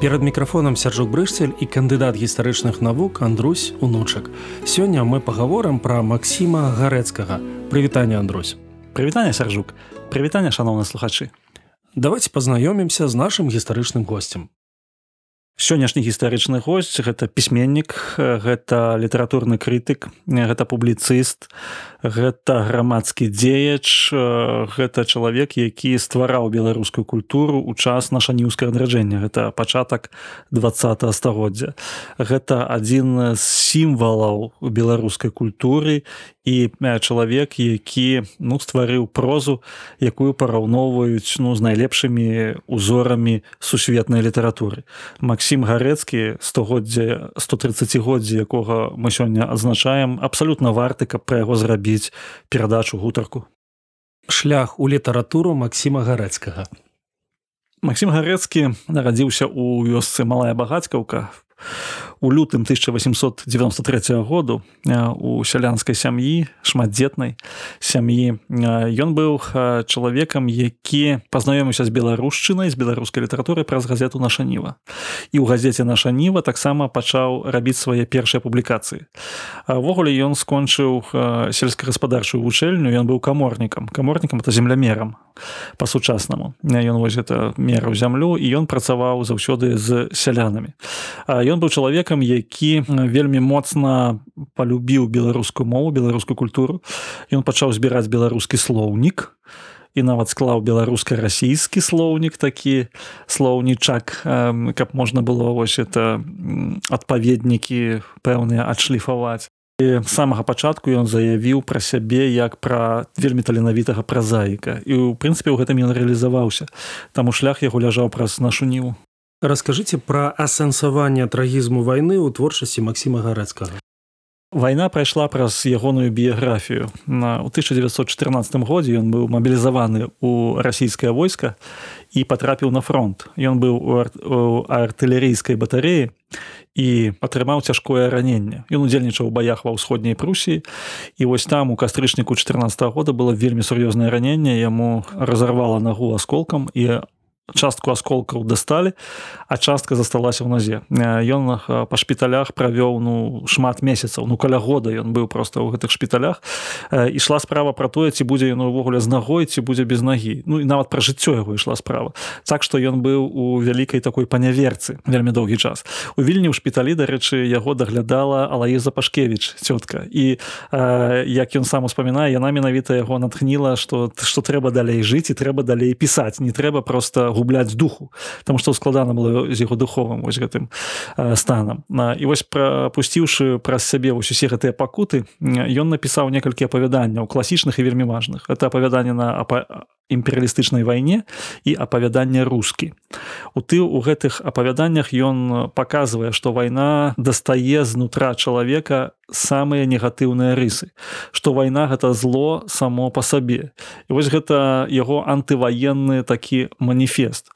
Перад мікрафонам сяржук брышцель і кандыдат гістарычных навук Андрусь унучак. Сёння мы пагаворам пра Масіма гарэцкага. Прывітанне Андрусь. Прывітанне сяржук. Прывітанне шаноўна слухачы. Давайте пазнаёмімся з нашым гістарычным госцем. Сённяшні гістарычны госць гэта пісьменнік, гэта літаратурны крытык, гэта публіцыст, гэта грамадскі дзеяч гэта чалавек які ствараў беларускую культуру у час нашаніўскае адраджэння гэта пачатак два стагоддзя. Гэта адзін з сімвалаў беларускай культуры і чалавек які ну стварыў прозу якую параўноўваюць ну з найлепшымі узорамі сусветнай літаратуры Масім гарэцкі стогоддзя 130годдзя якога мы сёння адзначаем абсалютна варты каб пра яго зрабіць перадачу гутарку. Шлях у літаратуру Масіма гарэцкага. Масім гарэцкі нарадзіўся ў вёсцы малая багацькаўка у лютым 1893 году у сялянскай сям'і шматдзетнай сям'і ён быў чалавекам які пазнаёміўся з беларушчынай з беларускай літаратуры праз газету наша ніва і ў газеце наша ніва таксама пачаў рабіць свае першыя публікацыі. Ввогуле ён скончыў сельскагаспадарчую вучэльню ён быў каморнікам. Каморнікам это землямерам па-сучаснаму. Ён вось это мераў зямлю і ён працаваў заўсёды з сялянамі. Ён быў чалавекам які вельмі моцна полюбіў беларускую мову беларускую культуру. Ён пачаў збіраць беларускі слоўнік і нават склаў беларуска-расійскі слоўнік такі слоўнічак. Каб можна было вось это адпаведнікі пэўныя адшліфаваць. Самага пачатку ён заявіў пра сябе як пра вельмі таленавітага празаіка. І ў прынцыпе ў гэтым ён рэалізаваўся. Таму шлях яго ляжаў праз нашу ніву Раскажыце пра асэнсаванне трагізму вайны ў творчасці Масіма гарэцкага. Вайна прайшла праз ягоную біяграфію. На, у 1914 годзе ён быў мабілізаваны ў расійскае войска і патрапіў на фронт. Ён быў у, ар у артылерійскай батарэі і атрымаў цяжкое раненне. Ён удзельнічаў у баях ва ўсходняй прусіі. І вось там у кастрычніку 14 -го года было вельмі сур'ёзнае раненне, яму разарвала нагу асколкам і частку асколкаў дасталі а частка засталася ў назе. Ён па шпіталях правёў ну шмат месяцаў ну каля года ён быў просто ў гэтых шпіталях. Ішла справа про тое ці будзе ён увогуле з нагой ці будзе без нагі. Ну і нават пра жыццё яго ішла справа. Так што ён быў у вялікай такой паняверцы вельмі доўгі час. У вільні ў шпіталі дарэчы яго даглядала алаіза пашкевич цётка. І э, як ён сам успамінае яна менавіта яго натхніла што што трэба далей жыць і трэба далей пісаць. Не трэба просто губляць духу. Там што складана было з яго духовым вось гэтым станам і вось прапусціўшы праз сябе вось усе гэтыя пакуты ён напісаў некалькі апавяданняў класічных і вельмі важных. Это апавяданне на імперыялістычнай вайне і апавяданне рускі. У ты у гэтых апавяданнях ён паказвае што вайна дастае знутра чалавека самыя негатыўныя рысы што вайна гэта зло само па сабе. І вось гэта яго антываенны такі маніфест.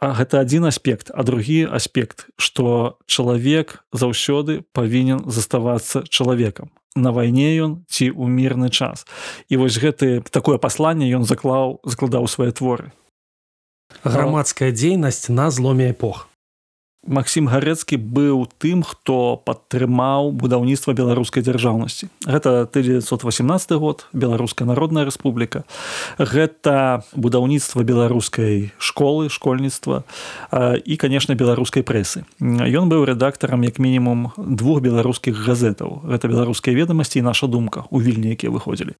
А гэта адзін аспект. А другі аспект што чалавек заўсёды павінен заставацца чалавекам на вайне ён ці ў мірны час. І вось гэты такое пасланне ён заклаў закладаў свае творы. Грамадская дзейнасць на зломе эпох Максім гарэцкі быў тым хто падтрымаў будаўніцтва беларускай дзяржаўнасці. Гэта 1918 год беларуская народная рэспубліка. Гэта будаўніцтва беларускай школы школьніцтва і конечно беларускай прэсы. Ён быў рэдактарам як мінімум двух беларускіх газетаў. Гэта беларускія ведамасці і наша думка у вільні якія выходзілі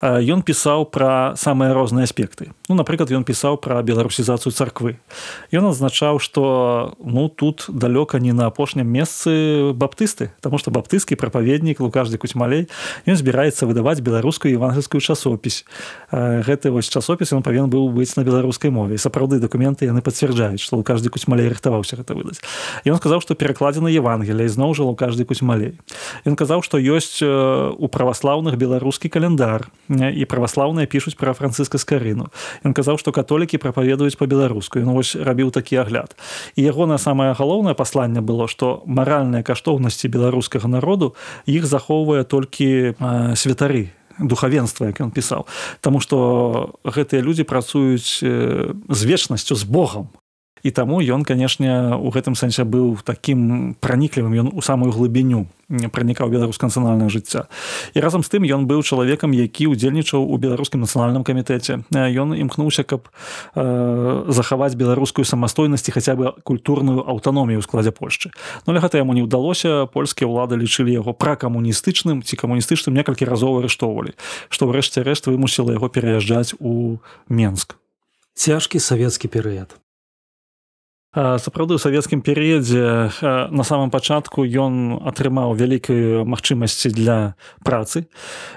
ён пісаў пра самыя розныя аспекты. Ну напрыклад ён пісаў пра беларусізацыю царквы ён адзначаў што ну тут далёка не на апошнім месцы баптысты тому что баптысцкі прапаведнік лукажды куцьмалей ён збіраецца выдаваць беларускую евангельскую часопіс гэты вось часопіс ён павінен быў быць на беларускай мове. Сапраўды дакументы яны пацвярджаюць што каждый куцьмалей рыхтаваўся гэта выдаць ён сказаў што перакладзена евангелія зноў жа у каждый куцьмалей ён казаў што ёсць у праваслаўных беларускі календар і праваслаўныя пішуць пра францыска скарыну ён казаў што католікі прапаведуюць па-беларуску ён вось рабіў такі агляд. І ягонае самае галоўнае пасланне было што маральныя каштоўнасці беларускага народу іх захоўвае толькі святары духавенства як ён пісаў. Таму што гэтыя людзі працуюць з вечнасцю з Богом і таму ён канешне у гэтым сэнсе быў такім праніклівым ён у самую глыбіню пранікаў беларуска нацыянальнае жыцця. І разам з тым ён быў чалавекам які ўдзельнічаў у беларускім нацыянальным камітэце. Ён імкнуўся каб э, захаваць беларускую самастойнасці хаця бы культурную аўтаномію ў складзе Польшчы. Но ну, гэта яму не ўдалося польскія ўлады лічылі яго пракамуністычным ці камуністычным некалькі разоў арыштоўвалі што ўрэшце рэшт вымусіла яго пераязджаць у Менск. Цяжкі савецкі перыяд сапраўды ў савецкім перыядзе на самом пачатку ён атрымаў вялікую магчымасці для працы.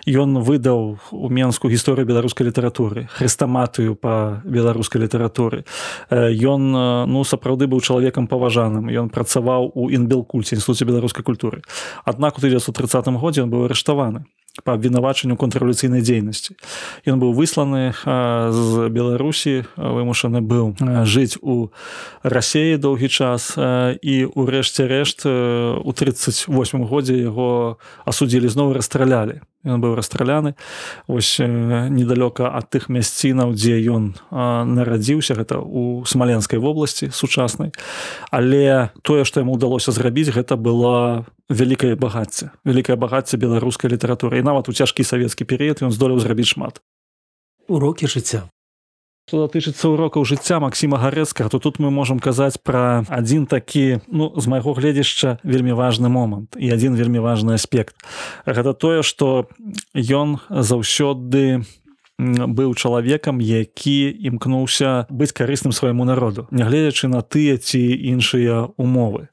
Ён выдаў у менску гісторыю беларускай літаратуры хрыстаматыю по беларускай літаратуры. Ён ну сапраўды быў чалавекам паважаным. Ён працаваў у інбелкульце інституце беларускай культуры. Аднак у 1930 годзе он быў арыштаваны по абвінавачанню контррэвалюцыйнай дзейнасці ён быў высланы з беларусі вымушаны быў жыць у рассеі доўгі час і ўрэшце рэшт у 38 годзе яго асудзілі зноў расстралялі ён быў расстраляны ось недалёка ад тых мясцінаў дзе ён нарадзіўся гэта у смаленскай вобласці сучаснай але тое што яму ўдалося зрабіць гэта было вялікае багацце вялікае багацце беларускай літаратуры і нават у цяжкі савецкі перыяд ён здолеў зрабіць шмат. Урокі жыцця Што датычыцца урокаў жыцця Масіма гарэцкага, то тут мы можам казаць пра адзін такі ну, з майго гледзяшча вельмі важны момант і адзін вельмі важны аспект. Гэта тое, што ён заўсёды быў чалавекам, які імкнуўся быць карысным свайму народу, нягледзячы на тыя ці іншыя умовы.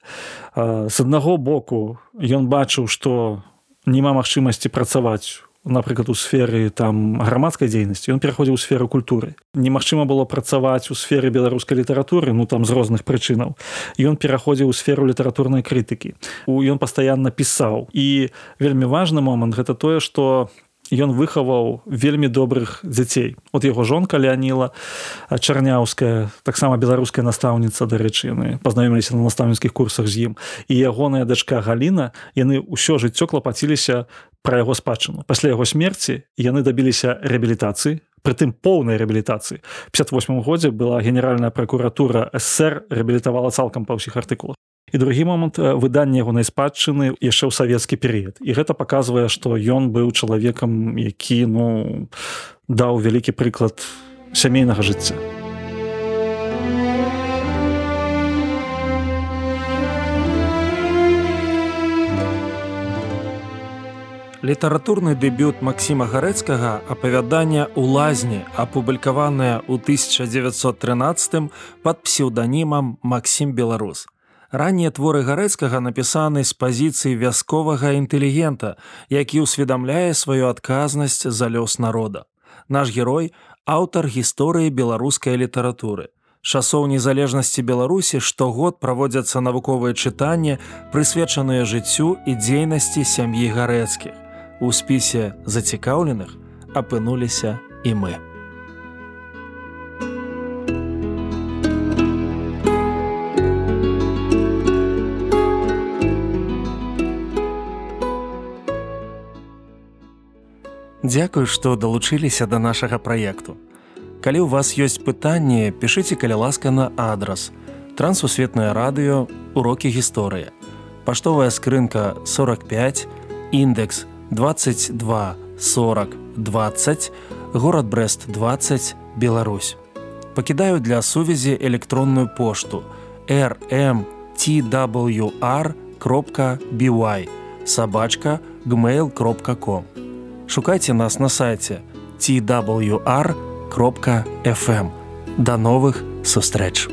З аднаго боку ён бачыў, што няма магчымасці працаваць напрыклад у сферы там грамадскай дзейнасці ён пераходзіў у сферу культуры. Немагчыма было працаваць у сферы беларускай літаратуры ну там з розных прычынаў. Ён пераходзіў у сферу літаратурнай крытыкі. У ён пастаянна пісаў. І вельмі важны момант гэта тое што ён выхаваў вельмі добрых дзяцей. От яго жонка леаніла чарняўская таксама беларуская настаўніца дарэчы яны пазнаёміліся на настаўніцкіх курсах з ім. І ягоная дачка галіна яны ўсё жыццё клапаціліся пра яго спадчыну. Пасля яго смерці яны дабіліся рэабілітацыі прытым поўнай рэабілітацыі. 58 годзе была генеральная пракуратура ссср рэабілітавала цалкам па ўсіх артыкулах і другі момант выдання ягонай спадчыны яшчэ ў савецкі перыяд. І гэта паказвае што ён быў чалавекам які ну даў вялікі прыклад сямейнага жыцця. Літаратурны дэбют Масіма гарэцкага апавядання ў лазні апублікаванае ў 1913 под псеўданімам Масім беларус раннія творы гарэцкага напісаны з пазіцыі вясковага інтэлігента які ўсведамляе сваю адказнасць за лёс народа. Наш герой аўтар гісторыі беларускай літаратуры. Часоў незалежнасці беларусі штогод праводзяцца навуковыя чытанні прысвечаныя жыццю і дзейнасці сям'і гарэцкіх. У спісе зацікаўленых апынуліся і мы. Дзякую, што далучыліся да нашага праекту. Калі ў вас ёсць пытанні, пішыце каля ласка на адрас. Трансусветнае радыё, урокі гісторыі. Паштовая скрынка 45, індекс 22 40 20 город брест 20 беларусь пакідаю для сувязі электронную пошту rmtwr кропка by сабачка gmail кропка com шукайце нас на сайте twr кропка fm да новых сустрэч